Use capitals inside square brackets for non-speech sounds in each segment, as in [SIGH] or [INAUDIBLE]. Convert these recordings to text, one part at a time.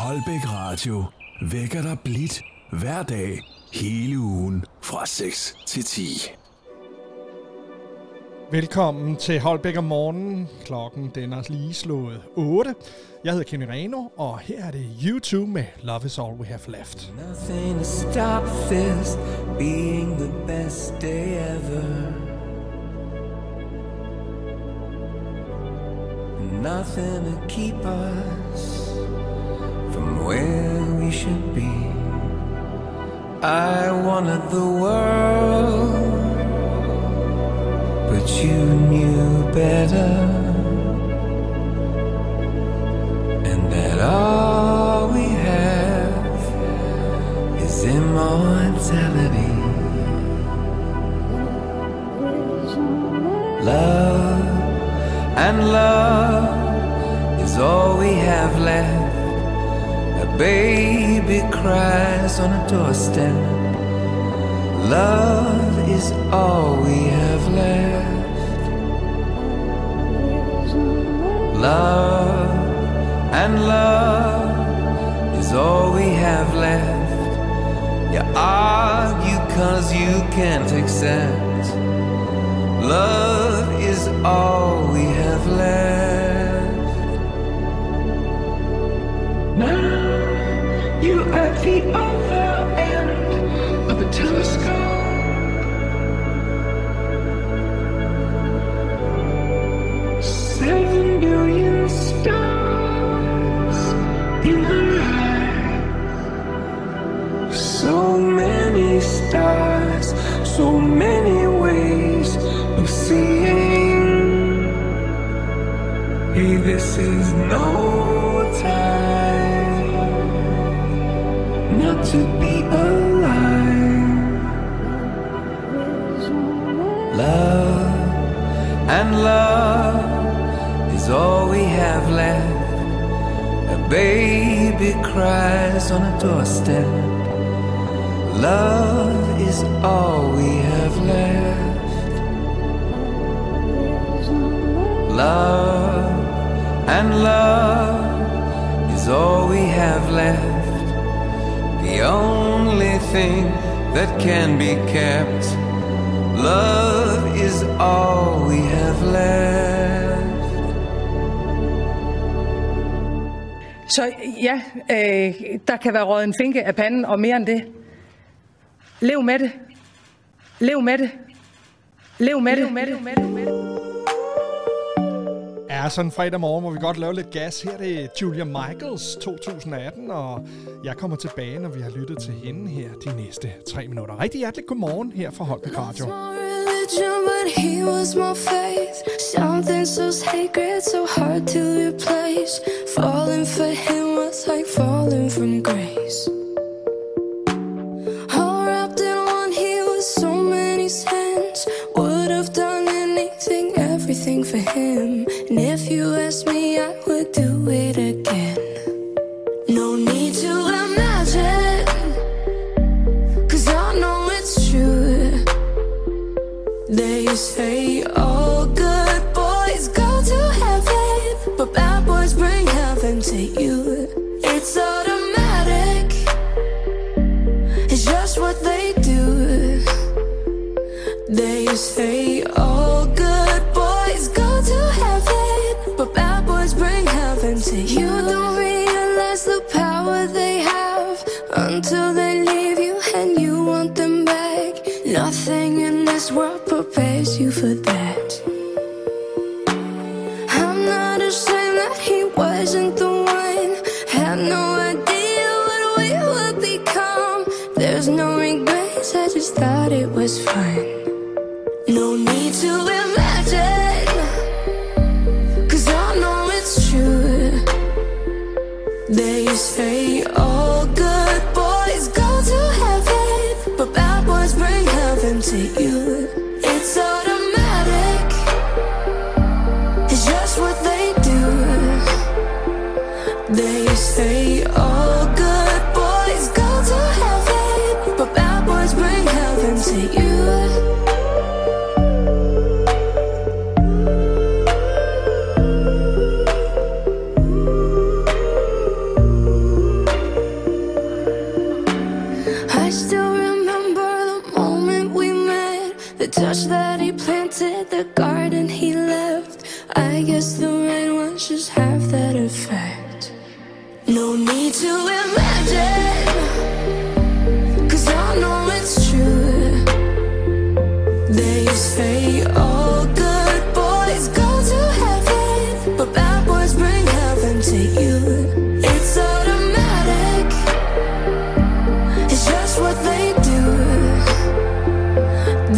Holbæk Radio vækker dig blidt hver dag hele ugen fra 6 til 10. Velkommen til Holbæk om morgenen. Klokken den er lige slået 8. Jeg hedder Kenny Reno, og her er det YouTube med Love is All We Have Left. Nothing to stop this being the best day ever. Nothing to keep us from where we should be. I wanted the world, but you knew better. And that all we have is immortality. Love and love is all we have left. Baby cries on a doorstep. Love is all we have left. Love and love is all we have left. You argue cause you can't accept. Love is all we have left. So many ways of seeing. Hey, this is no time not to be alive. Love and love is all we have left. A baby cries on a doorstep. Love is all we have left. Love and love is all we have left. The only thing that can be kept. Love is all we have left. Så ja, øh, der kan være en finke af panden, og mere end det. Lev med det. Lev med det. Lev med det. Lev med det. Med det. Lev med det. Ja, sådan en fredag morgen må vi godt lave lidt gas. Her er det Julia Michaels 2018, og jeg kommer tilbage, når vi har lyttet til hende her de næste tre minutter. Rigtig hjertelig godmorgen her fra Holbæk Radio. my religion, but he was my faith. Something so sacred, so hard to replace. Falling for him was like falling from grace. For him. And if you ask me, I would do it again. No need to imagine, cause I know it's true. They say is fine.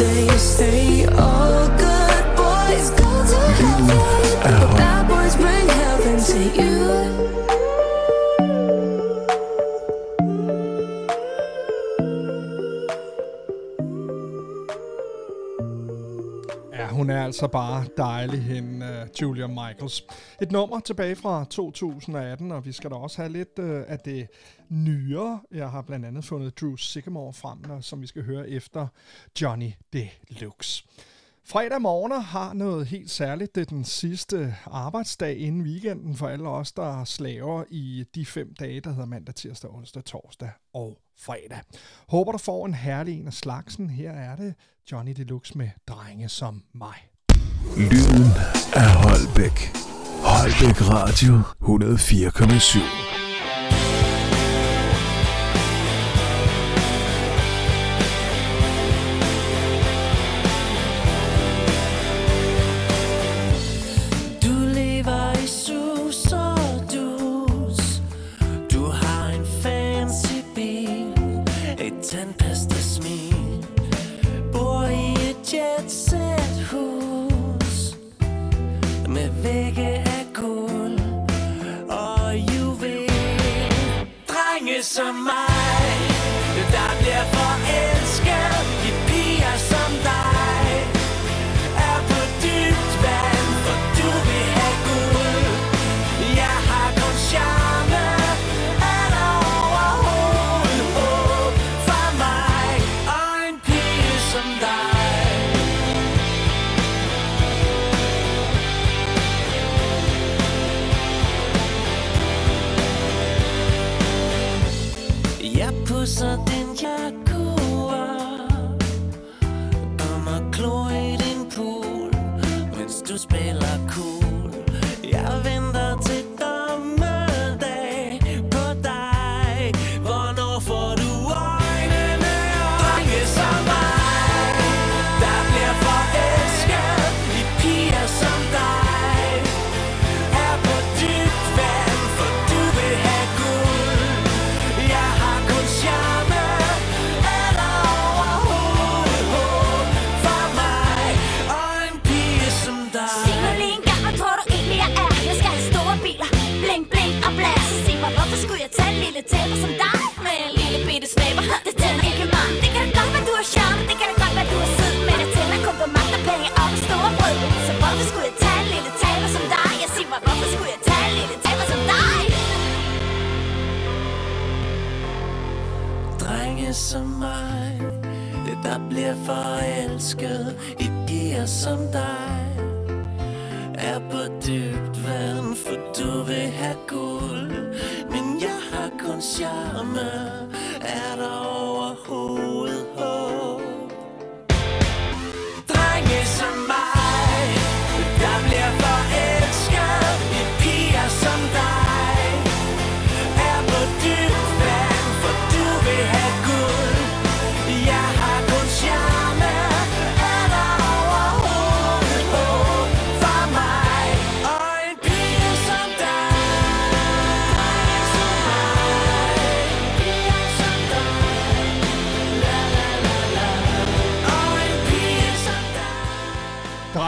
someday stay altså bare dejlig, hende uh, Julia Michaels. Et nummer tilbage fra 2018, og vi skal da også have lidt uh, af det nyere. Jeg har blandt andet fundet Drew Sycamore frem, øh, som vi skal høre efter Johnny Deluxe. Fredag morgener har noget helt særligt. Det er den sidste arbejdsdag inden weekenden for alle os, der slaver i de fem dage, der hedder mandag, tirsdag, onsdag, torsdag og fredag. Håber du får en herlig en af slagsen. Her er det Johnny Deluxe med drenge som mig. Lyden af Holbæk. Holbæk Radio 104,7. Drenge som mig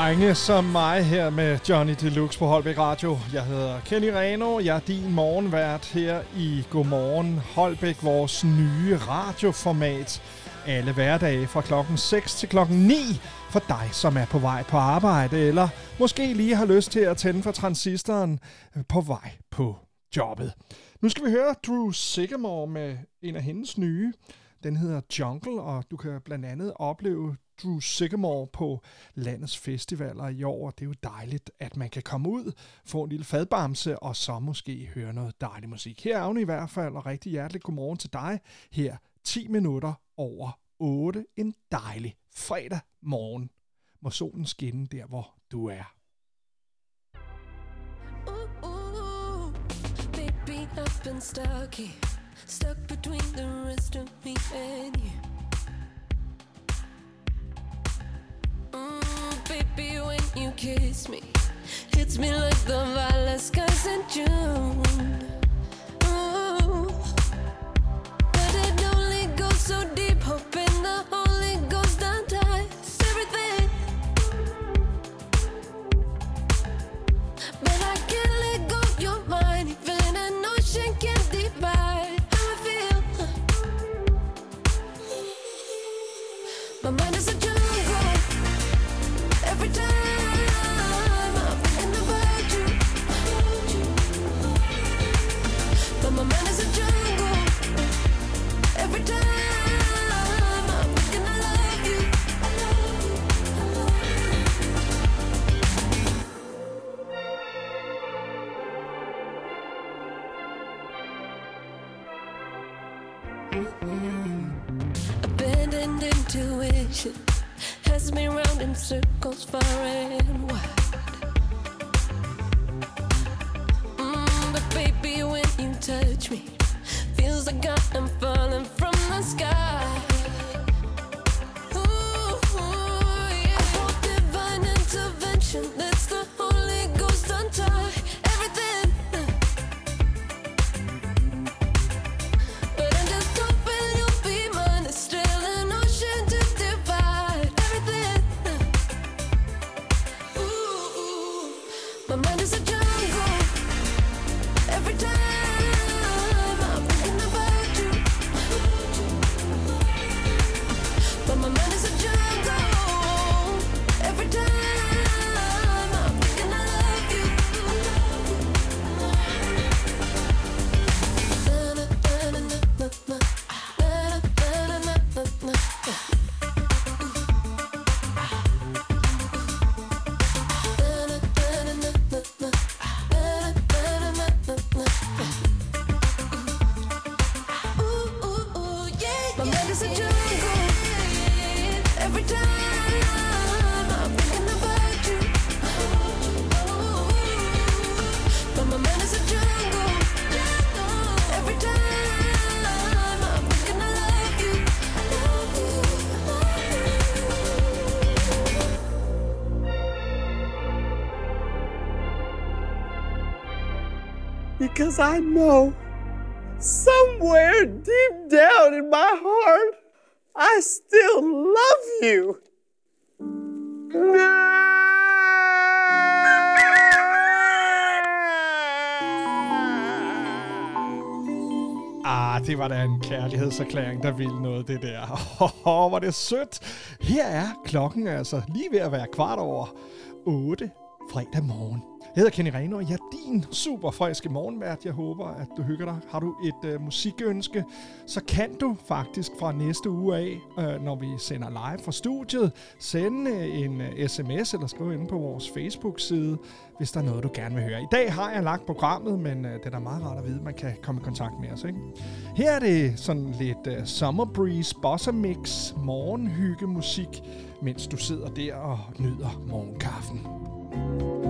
Drenge som mig her med Johnny Deluxe på Holbæk Radio. Jeg hedder Kenny Reno. Jeg er din morgenvært her i Godmorgen Holbæk, vores nye radioformat. Alle hverdage fra klokken 6 til klokken 9 for dig, som er på vej på arbejde, eller måske lige har lyst til at tænde for transistoren øh, på vej på jobbet. Nu skal vi høre Drew Sigamore med en af hendes nye. Den hedder Jungle, og du kan blandt andet opleve Drew Sycamore på landets festivaler i år. Det er jo dejligt, at man kan komme ud, få en lille fadbamse, og så måske høre noget dejlig musik. Her er hun i hvert fald, og rigtig hjertelig godmorgen til dig. Her 10 minutter over 8. En dejlig fredag morgen. Må solen skinne der, hvor du er. Ooh, ooh, been stuck here, stuck between the rest of me and you. Baby, when you kiss me, hits me like the violet skies in June. Ooh. But it only goes so deep, Abandoned intuition has me round in circles far and wide. Mm, but baby, when you touch me, feels like I'm falling from the sky. Because I know somewhere deep down in my heart, I still love you. [LAUGHS] Ah, det var da en kærlighedserklæring, der ville noget, det der. [LAUGHS] Åh, var det sødt. Her er klokken altså lige ved at være kvart over 8 fredag morgen. Jeg hedder Kenny Reno, og jeg er din super friske morgenvært. Jeg håber, at du hygger dig. Har du et øh, musikønske, så kan du faktisk fra næste uge af, øh, når vi sender live fra studiet, sende øh, en øh, sms eller skrive ind på vores Facebook-side, hvis der er noget, du gerne vil høre. I dag har jeg lagt programmet, men øh, det er da meget rart at vide, at man kan komme i kontakt med os. Ikke? Her er det sådan lidt øh, Summer Breeze, Bossa Mix, morgenhygge musik, mens du sidder der og nyder morgenkaffen. thank you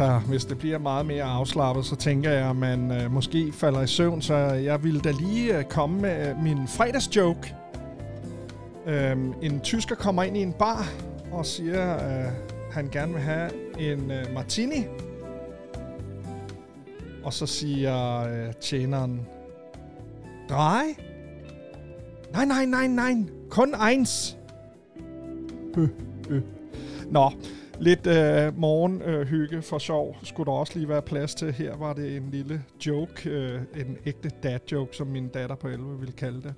Altså, hvis det bliver meget mere afslappet, så tænker jeg, at man øh, måske falder i søvn, så jeg ville da lige øh, komme med øh, min fredagsjoke. Øhm, en tysker kommer ind i en bar og siger, at øh, han gerne vil have en øh, martini. Og så siger øh, tjeneren, Drej? Nej, nej, nej, nej. Kun eins. Øh, [LAUGHS] øh. Nå, lidt øh, morgenhygge øh, for sjov skulle der også lige være plads til. Her var det en lille joke, øh, en ægte dad-joke, som min datter på 11 ville kalde det.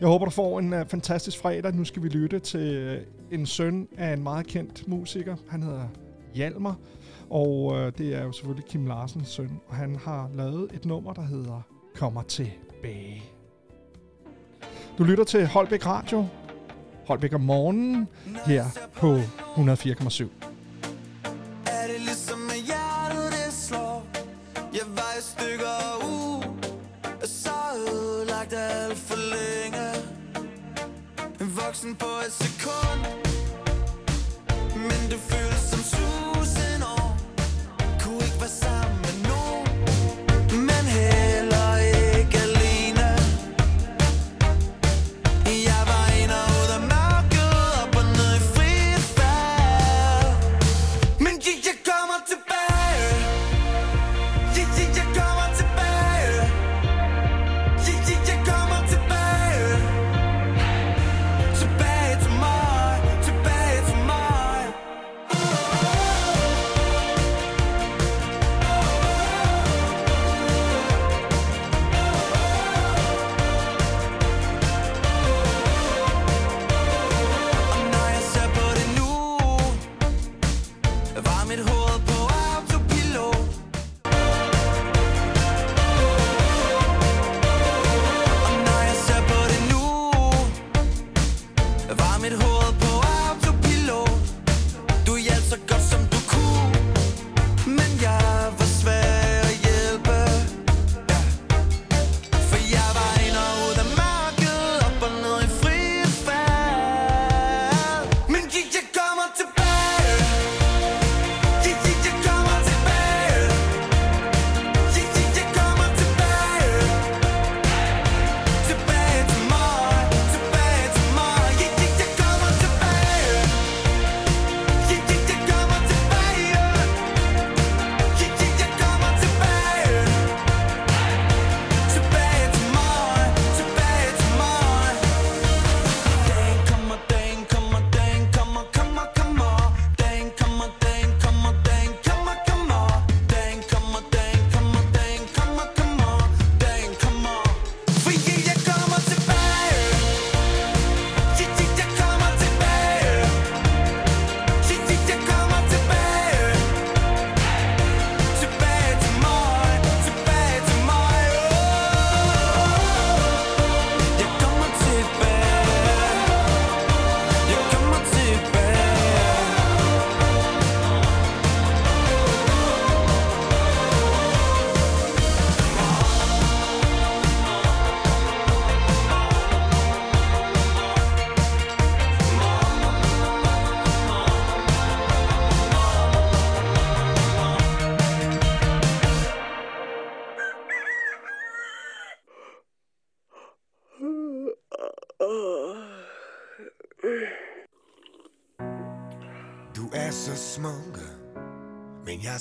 Jeg håber, du får en øh, fantastisk fredag. Nu skal vi lytte til øh, en søn af en meget kendt musiker. Han hedder Hjalmar, og øh, det er jo selvfølgelig Kim Larsens søn. Og han har lavet et nummer, der hedder Kommer tilbage. Du lytter til Holbæk Radio, Holbæk om morgenen, her på 104,7. Ventet alt for længe. En voksen på et sekund. Men det føles som sur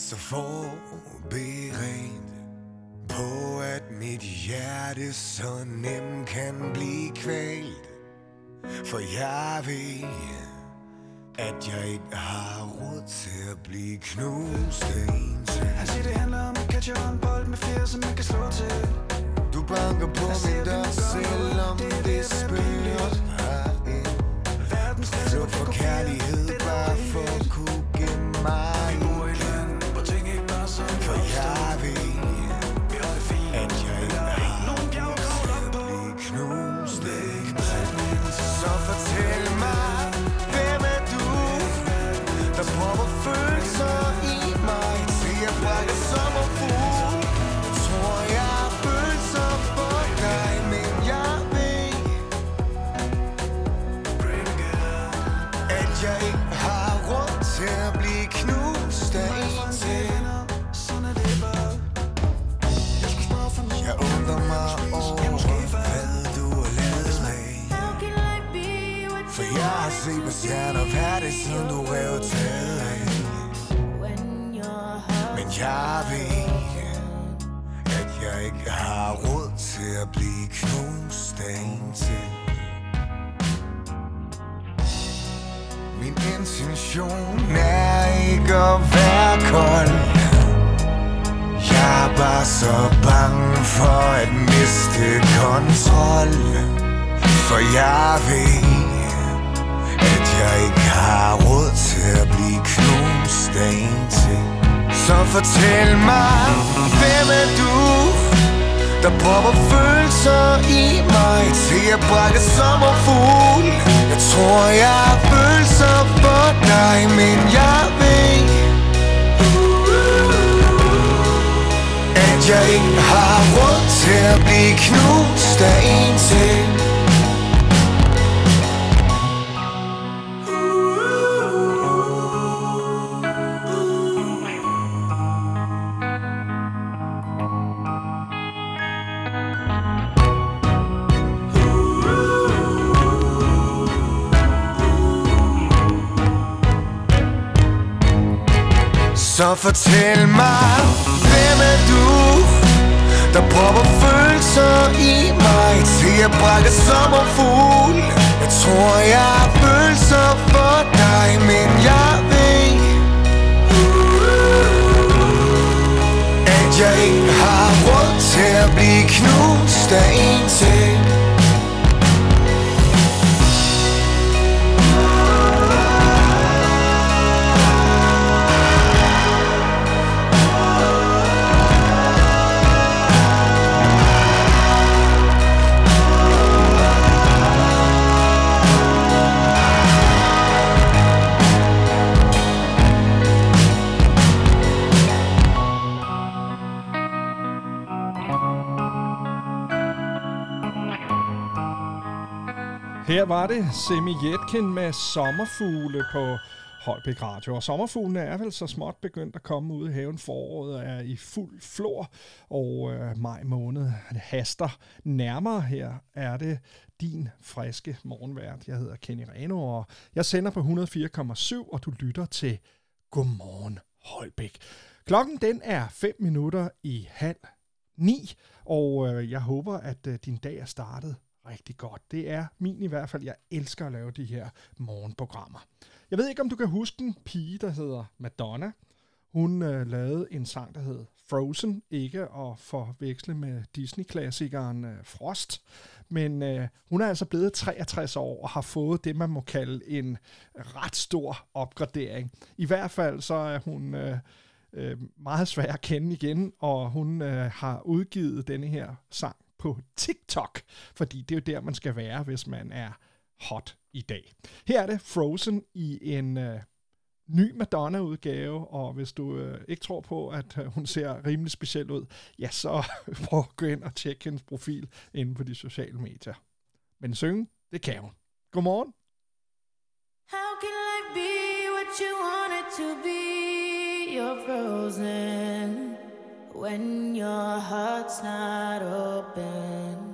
så forberedt på, at mit hjerte så nemt kan blive kvalt. For jeg ved, at jeg ikke har råd til at blive knust en til. Han siger, det handler om at catche en bold med flere, som man kan slå til. Du banker på min dør, selvom det spørger herind. Så for kærlighed, bare for at kunne gemme mig du revet til af Men jeg ved At jeg ikke har råd til at blive knust af en ting. Min intention er ikke at være kold. Jeg er bare så bange for at miste kontrol For jeg ved jeg ikke har råd til at blive knust af en ting Så fortæl mig, hvem er du? Der popper følelser i mig Til at brække sommerfugl Jeg tror jeg har følelser for dig Men jeg ved At jeg ikke har råd til at blive knust af en ting Så fortæl mig, hvem er du? Der popper følelser i mig Til at brække sommerfugl Jeg tror jeg har følelser for dig Men jeg ved At jeg ikke har råd til at blive knust af en ting Her var det Semi Jetkin med sommerfugle på Holbæk Radio. Og sommerfuglene er vel så småt begyndt at komme ud i haven. Foråret er i fuld flor, og øh, maj måned haster nærmere. Her er det din friske morgenvært. Jeg hedder Kenny Reno, og jeg sender på 104,7, og du lytter til Godmorgen Holbæk. Klokken den er 5 minutter i halv ni, og øh, jeg håber, at øh, din dag er startet rigtig godt. Det er min i hvert fald. Jeg elsker at lave de her morgenprogrammer. Jeg ved ikke, om du kan huske en pige, der hedder Madonna. Hun øh, lavede en sang, der hed Frozen. Ikke at forveksle med Disney-klassikeren øh, Frost. Men øh, hun er altså blevet 63 år og har fået det, man må kalde en ret stor opgradering. I hvert fald så er hun... Øh, øh, meget svær at kende igen, og hun øh, har udgivet denne her sang på TikTok, fordi det er jo der, man skal være, hvis man er hot i dag. Her er det Frozen i en øh, ny Madonna-udgave, og hvis du øh, ikke tror på, at øh, hun ser rimelig speciel ud, ja, så [LAUGHS] prøv at gå ind og tjekke hendes profil inde på de sociale medier. Men synge, det kan hun. Godmorgen. How can life be what you want it to be? You're frozen when your heart's not open.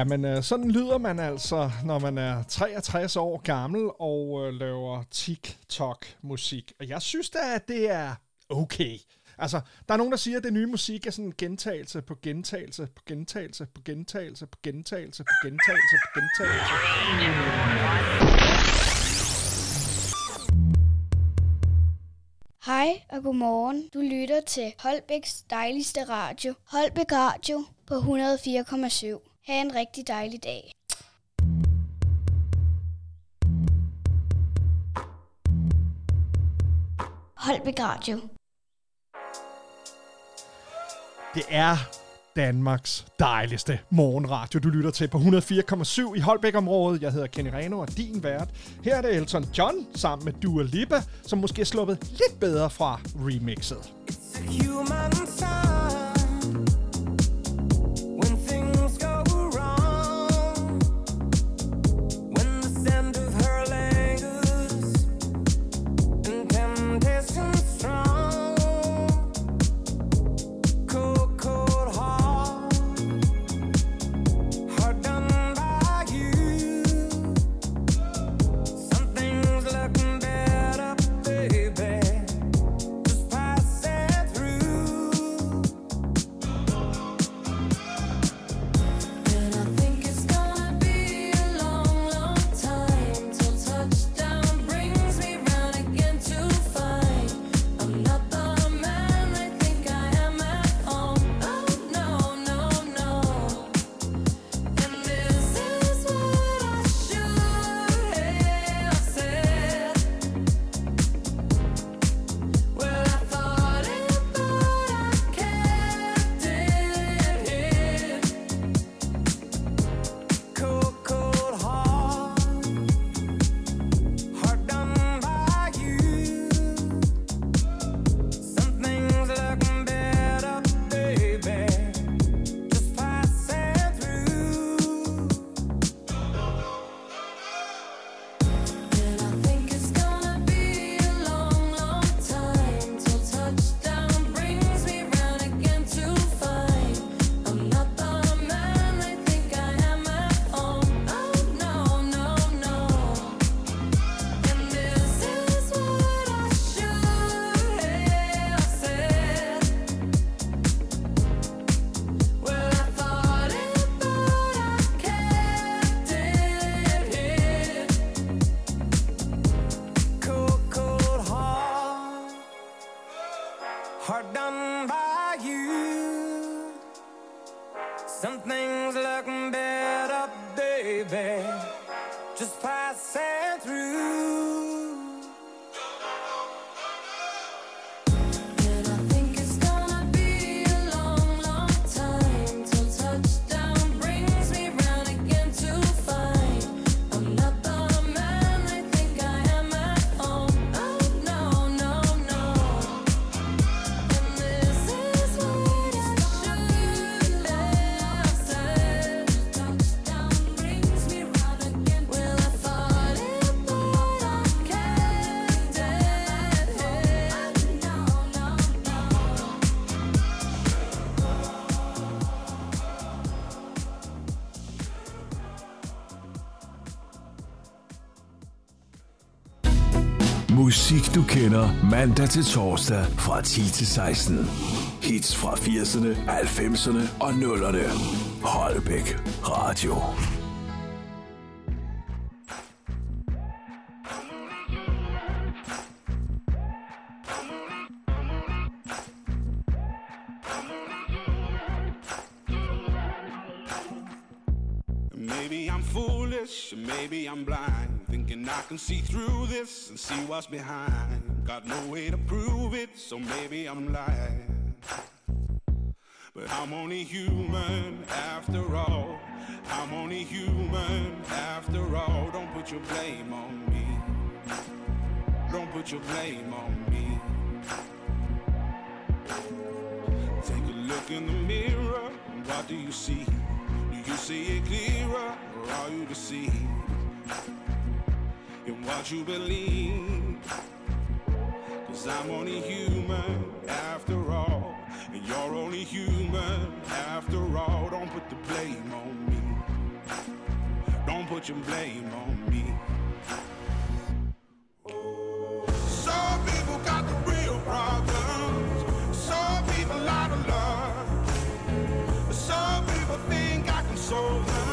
Ja, men øh, sådan lyder man altså, når man er 63 år gammel og øh, laver TikTok-musik. Og jeg synes da, at det er okay. Altså, der er nogen, der siger, at det nye musik er sådan en gentagelse på gentagelse på gentagelse på gentagelse på gentagelse på gentagelse på gentagelse. Hej og godmorgen. Du lytter til Holbæks dejligste radio. Holbæk Radio på 104,7. Ha' en rigtig dejlig dag. Holbæk Radio. Det er Danmarks dejligste morgenradio, du lytter til på 104,7 i Holbæk-området. Jeg hedder Kenny Reno og din vært. Her er det Elton John sammen med Dua Lipa, som måske er sluppet lidt bedre fra remixet. human sign Musik du kender mandag til torsdag fra 10 til 16. Hits fra 80'erne, 90'erne og 0'erne. Holbæk Radio. I can see through this and see what's behind. Got no way to prove it, so maybe I'm lying. But I'm only human after all. I'm only human after all. Don't put your blame on me. Don't put your blame on me. Take a look in the mirror. What do you see? Do you see it clearer or are you deceived in what you believe? Cause I'm only human after all. And you're only human after all. Don't put the blame on me. Don't put your blame on me. Some people got the real problems. Some people out love. Some people think I can solve them.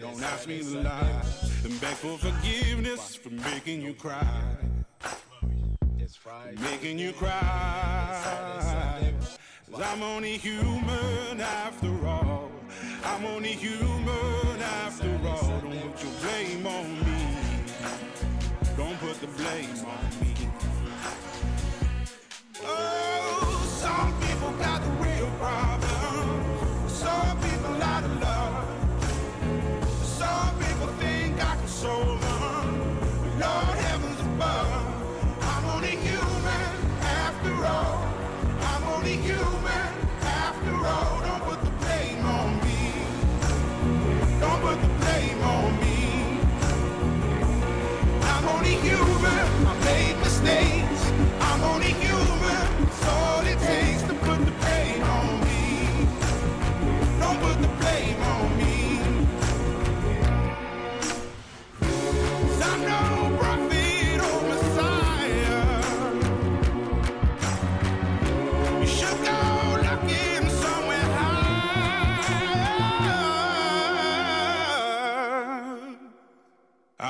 Don't ask me to lie. And beg for forgiveness for making you cry. Making you cry. Cause I'm only human after all. I'm only human after all. Don't put your blame on me. Don't put the blame on me. Oh, some people got the real problem.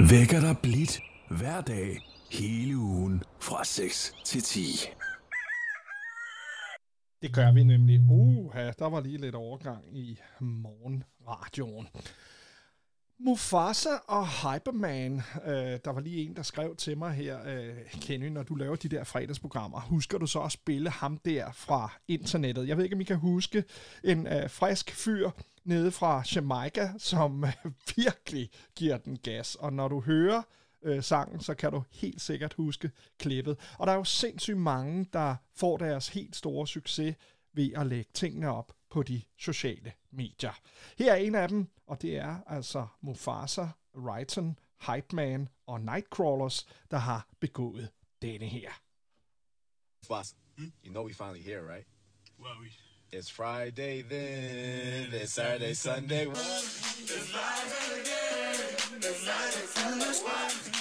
vækker dig blidt hver dag hele ugen fra 6 til 10. Det gør vi nemlig. Uha, der var lige lidt overgang i morgenradioen. Mufasa og Hyperman. Øh, der var lige en, der skrev til mig her, øh, Kenny, når du laver de der fredagsprogrammer, husker du så at spille ham der fra internettet? Jeg ved ikke, om I kan huske en øh, frisk fyr nede fra Jamaica, som øh, virkelig giver den gas. Og når du hører øh, sangen, så kan du helt sikkert huske klippet. Og der er jo sindssygt mange, der får deres helt store succes ved at lægge tingene op på de sociale medier. Her er en af dem, og det er altså Mufasa, Ryton, Hype Man og Nightcrawlers, der har begået denne her. Boss, you know we finally here, right? Well, we... It's Friday then, it's Saturday, Sunday. It's Friday again, it's Friday, Sunday.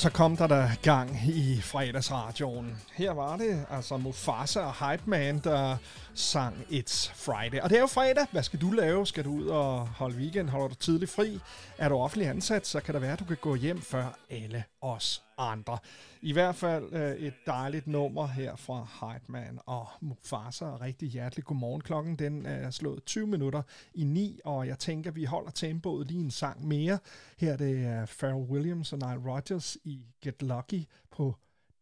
Så kom der da gang i fredagsradioen. Her var det altså Mufasa og Hype Man, der sang It's Friday. Og det er jo fredag. Hvad skal du lave? Skal du ud og holde weekend? Holder du tidligt fri? Er du offentlig ansat, så kan det være, at du kan gå hjem før alle os andre. I hvert fald øh, et dejligt nummer her fra Hype og Mufasa. Rigtig hjertelig godmorgen. Klokken den er slået 20 minutter i 9, og jeg tænker, vi holder tempoet lige en sang mere. Her det er Pharrell Williams og Nile Rodgers i Get Lucky på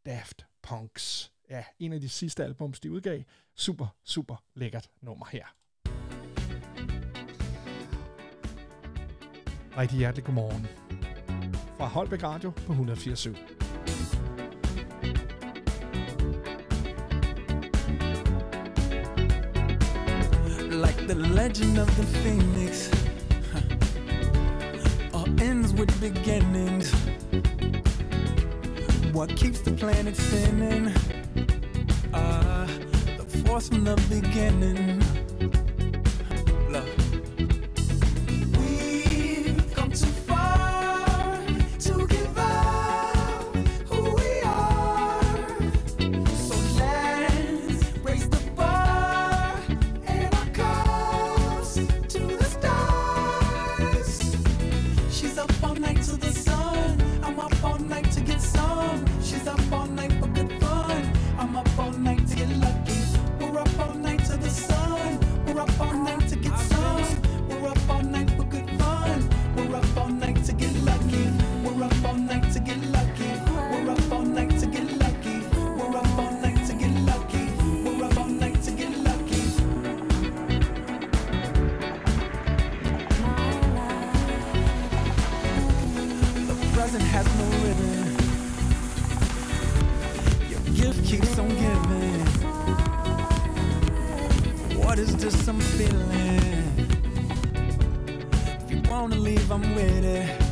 Daft Punks. Ja, en af de sidste albums, de udgav. Super, super lækkert nummer her. Rigtig hjertelig godmorgen fra Holbæk Radio på 187. like the legend of the phoenix huh. all ends with beginnings what keeps the planet spinning uh, the force from the beginning wanna leave, I'm with it.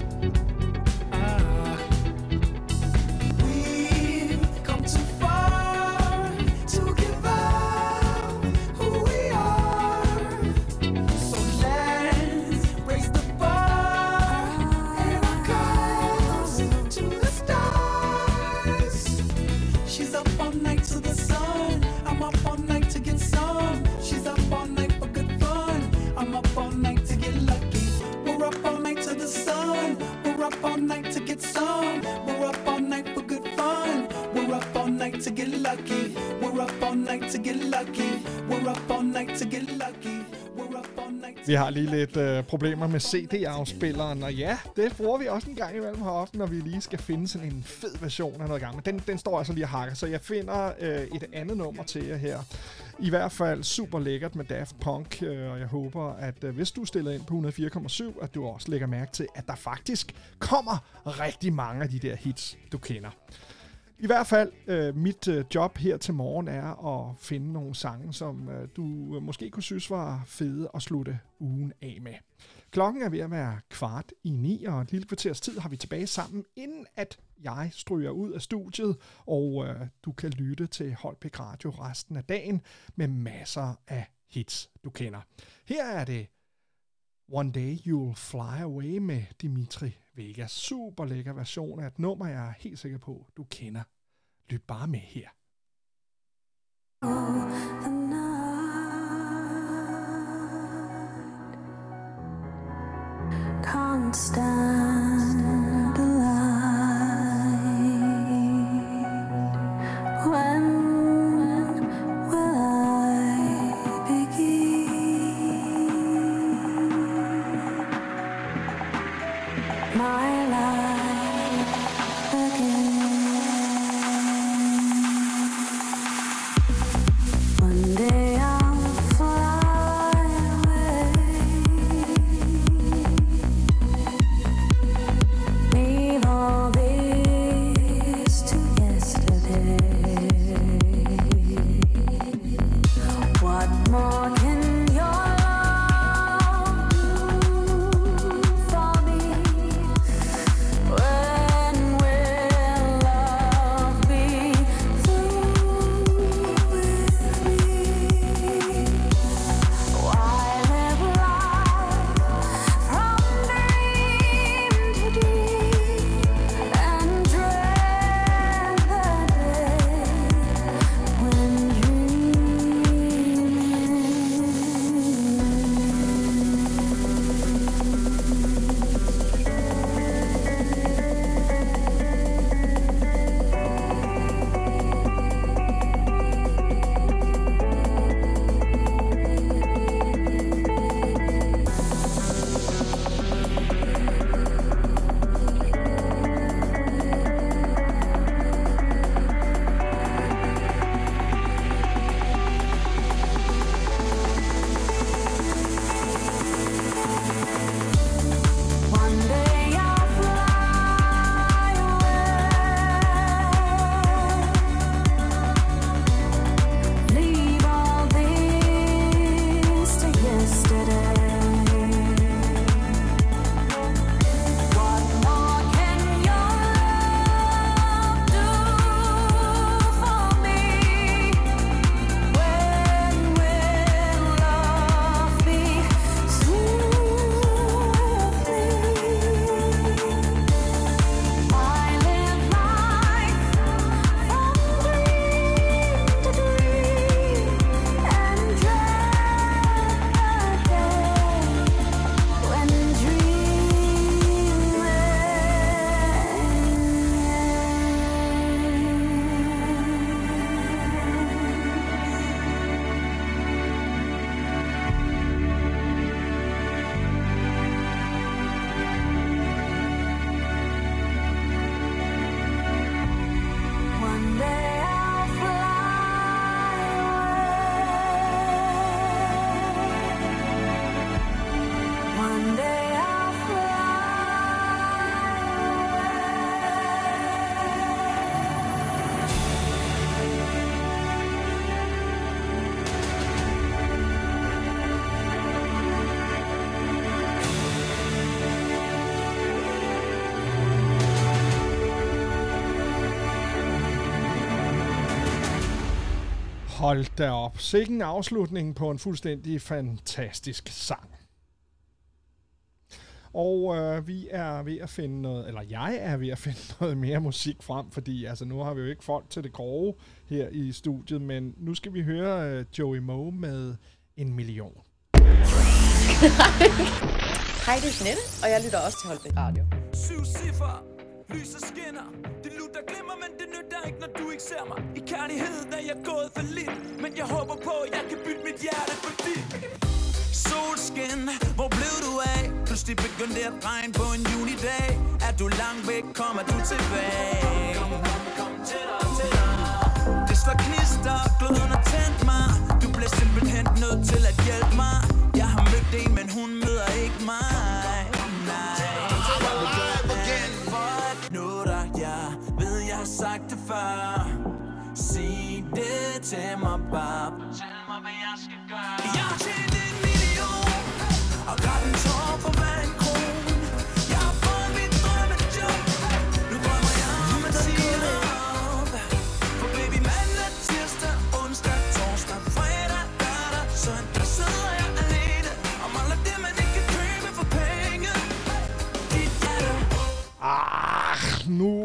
Night to get lucky. We're up all night to get lucky. We're up all night to get lucky. We're up all night. Vi har lige lidt øh, problemer med CD-afspilleren, og ja, det bruger vi også en gang imellem heroppe, når vi lige skal finde sådan en fed version af noget gammelt. Den, den står altså lige og hakker, så jeg finder øh, et andet nummer til jer her. I hvert fald super lækkert med Daft Punk, øh, og jeg håber, at øh, hvis du stiller ind på 104,7, at du også lægger mærke til, at der faktisk kommer rigtig mange af de der hits, du kender. I hvert fald, øh, mit øh, job her til morgen er at finde nogle sange, som øh, du øh, måske kunne synes var fede at slutte ugen af med. Klokken er ved at være kvart i ni, og et lille kvarters tid har vi tilbage sammen, inden at jeg stryger ud af studiet, og øh, du kan lytte til Holbæk Radio resten af dagen med masser af hits, du kender. Her er det One Day You'll Fly Away med Dimitri Vega. Super lækker version af et nummer, jeg er helt sikker på, du kender. Lyt bare med her. Can't stand Hold da op. Sikken afslutning på en fuldstændig fantastisk sang. Og øh, vi er ved at finde noget, eller jeg er ved at [LAUGHS] finde noget mere musik frem, fordi altså nu har vi jo ikke folk til det grove her i studiet, men nu skal vi høre øh, Joey Moe med en million. [LAUGHS] Hej, det er Nette, og jeg lytter også til Holbæk Radio. Syv ciffer, lyset skinner. Det lutter glimmer, men det nytter ikke, når du ikke ser mig. I kærligheden er jeg gået for lidt Men jeg håber på, at jeg kan bytte mit hjerte for dit Solskin, hvor blev du af? Pludselig begyndte at regne på en junidag. Er du langt væk, kommer du tilbage. Det slår knister, gløden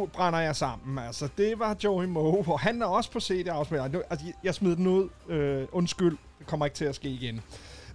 nu brænder jeg sammen. Altså, det var Joey Moe, og han er også på CD-afspiller. Altså, jeg- smed den ud. Øh, undskyld, det kommer ikke til at ske igen.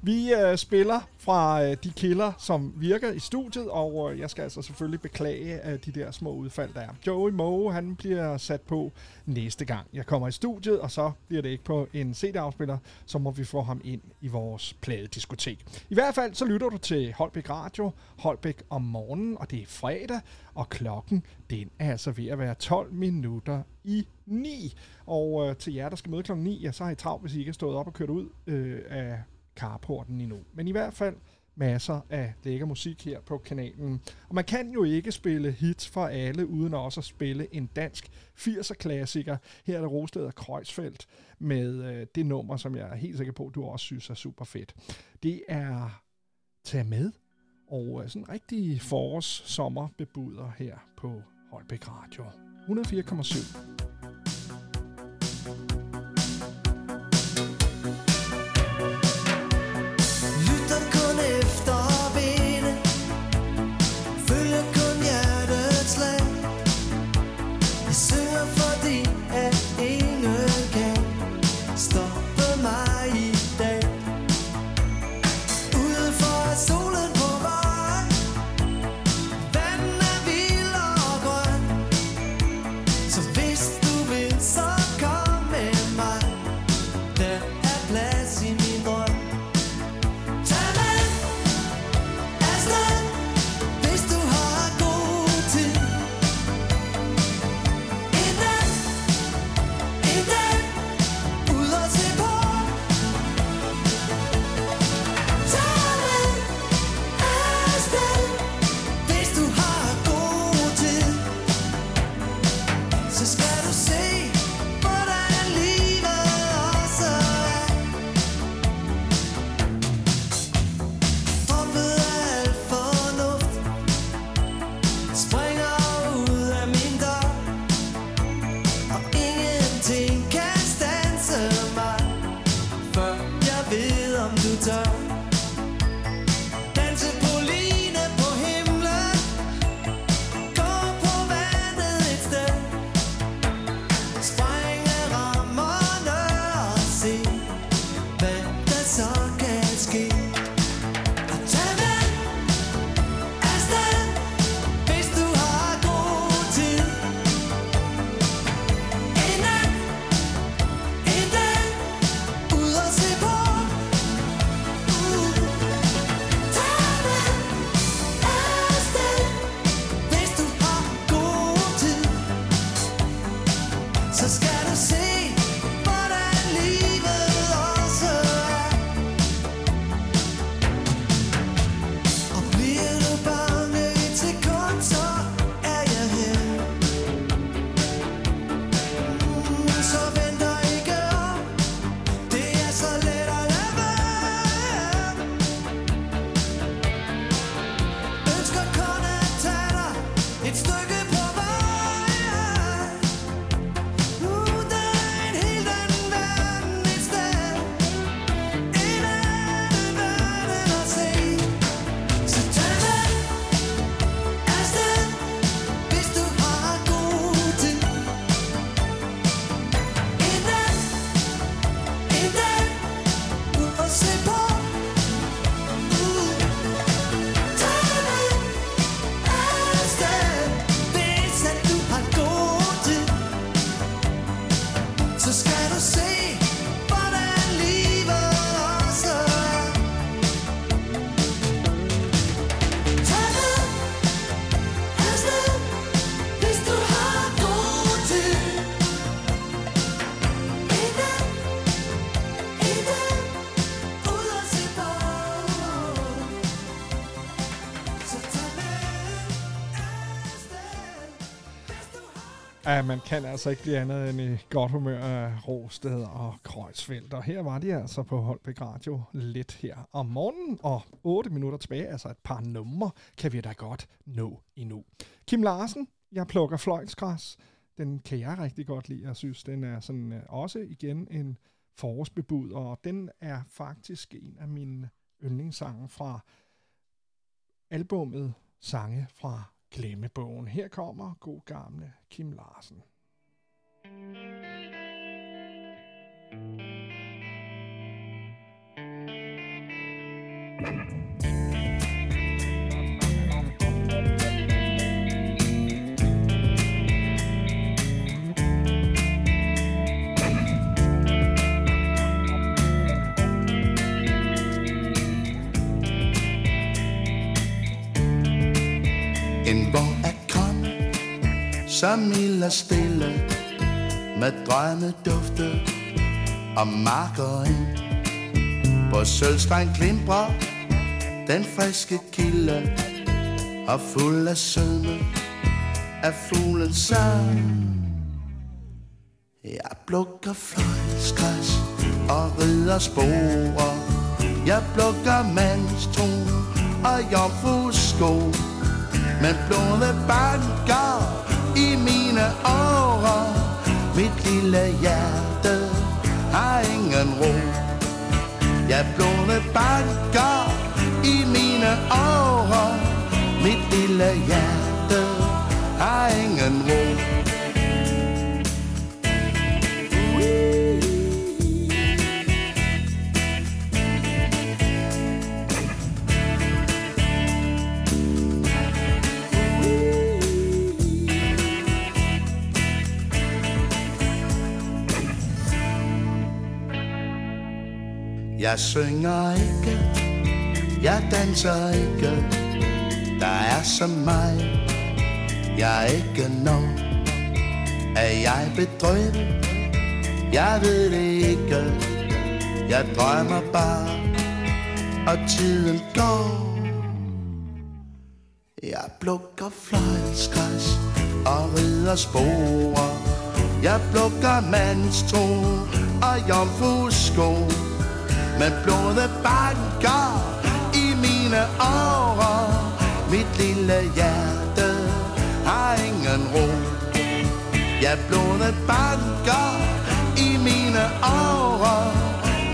Vi øh, spiller fra øh, de kilder, som virker i studiet, og øh, jeg skal altså selvfølgelig beklage øh, de der små udfald, der er. Joey Moe, han bliver sat på næste gang. Jeg kommer i studiet, og så bliver det ikke på en CD-afspiller, så må vi få ham ind i vores pladediskotek. I hvert fald så lytter du til Holbæk Radio, Holbæk om morgenen, og det er fredag, og klokken den er altså ved at være 12 minutter i 9. Og øh, til jer, der skal møde klokken 9, ja, så har I travlt, hvis I ikke er stået op og kørt ud øh, af carporten endnu. Men i hvert fald masser af lækker musik her på kanalen. Og man kan jo ikke spille hits for alle, uden også at spille en dansk 80'er-klassiker. Her er det Rosted og Kreuzfeldt med øh, det nummer, som jeg er helt sikker på, du også synes er super fedt. Det er Tag med, og øh, sådan en rigtig forårs sommer bebuder her på Holbæk Radio. 104,7. Ja, man kan altså ikke blive andet end i godt humør af Rosted og Kreuzfeldt. Og her var de altså på Holbæk Radio lidt her om morgenen. Og 8 minutter tilbage, altså et par numre, kan vi da godt nå endnu. Kim Larsen, jeg plukker fløjtsgræs. Den kan jeg rigtig godt lide. Jeg synes, den er sådan øh, også igen en forårsbebud. Og den er faktisk en af mine yndlingssange fra albummet Sange fra Glemmebogen. Her kommer god gamle Kim Larsen. En som mild og stille Med drømme dufte og marker ind. På sølvstreng klimprer den friske kilde Og fuld af sødme af fuglens sang. Jeg plukker fløjtsgræs og rider sporer. Jeg plukker mandstron og jomfrusko men blodet banker åre Mit lille hjerte har ingen ro. Jeg blodet banker i mine åre Mit lille hjerte har ingen ro. Jeg synger ikke, jeg danser ikke. Der er så mig, jeg ikke når. Er jeg bedrøvet? Jeg ved det ikke. Jeg drømmer bare, og tiden går. Jeg plukker fløjtsgræs og rider sporer. Jeg plukker mandstro og jomfrusko men blodet banker i mine årer Mit lille hjerte har ingen ro. Ja, blodet banker i mine årer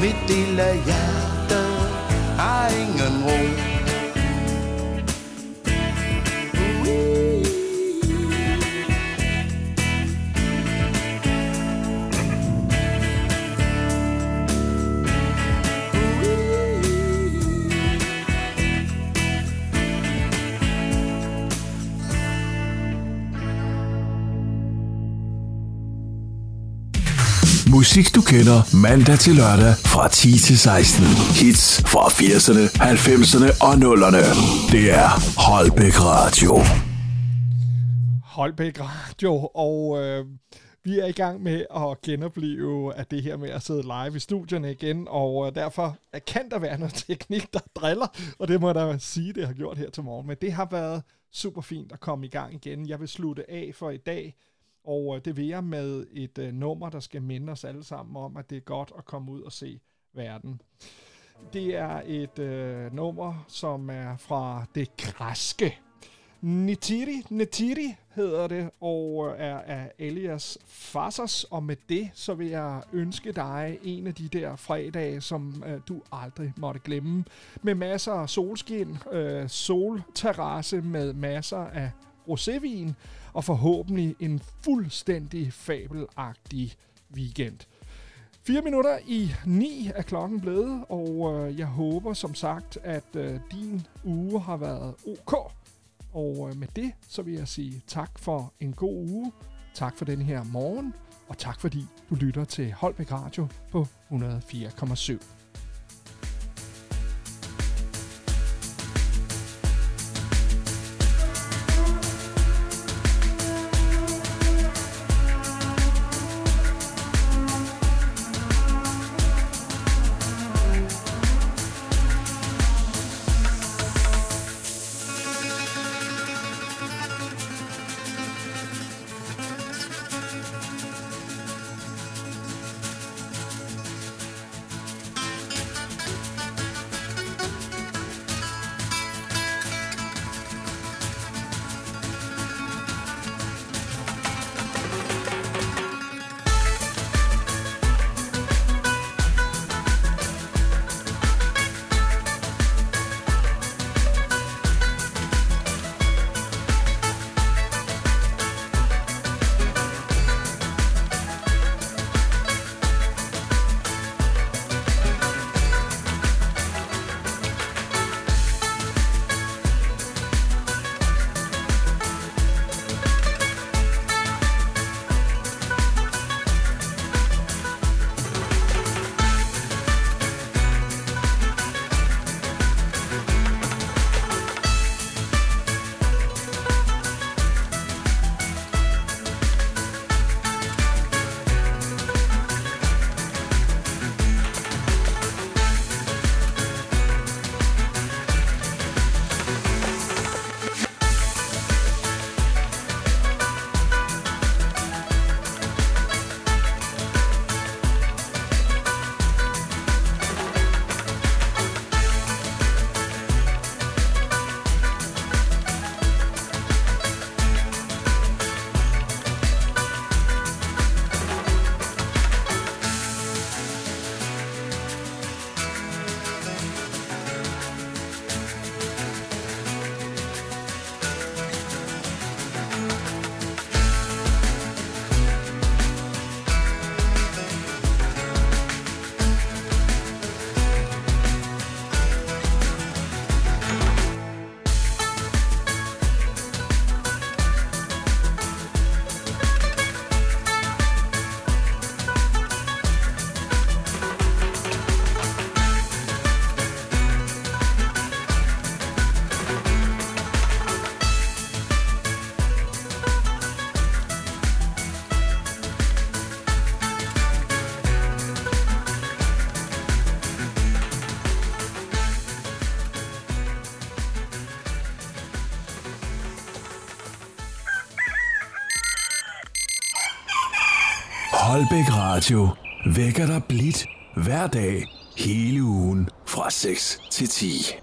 Mit lille hjerte har ingen ro. Musik du kender mandag til lørdag fra 10 til 16. Hits fra 80'erne, 90'erne og 0'erne. Det er Holbæk Radio. Holbæk Radio, og øh, vi er i gang med at genopleve at det her med at sidde live i studierne igen, og øh, derfor kan der være noget [LAUGHS] teknik, der driller, og det må jeg da sige, det har gjort her til morgen. Men det har været super fint at komme i gang igen. Jeg vil slutte af for i dag, og øh, det vil jeg med et øh, nummer, der skal minde os alle sammen om, at det er godt at komme ud og se verden. Det er et øh, nummer, som er fra det græske. Nitiri, Nitiri hedder det, og øh, er af Elias Fassers. Og med det, så vil jeg ønske dig en af de der fredage, som øh, du aldrig måtte glemme. Med masser af solskin, øh, solterrasse med masser af rosévin, og forhåbentlig en fuldstændig fabelagtig weekend. 4 minutter i 9 er klokken blevet, og øh, jeg håber som sagt, at øh, din uge har været ok. Og øh, med det, så vil jeg sige tak for en god uge, tak for den her morgen, og tak fordi du lytter til Holbæk Radio på 104,7. Holbæk Radio vækker dig blidt hver dag hele ugen fra 6 til 10.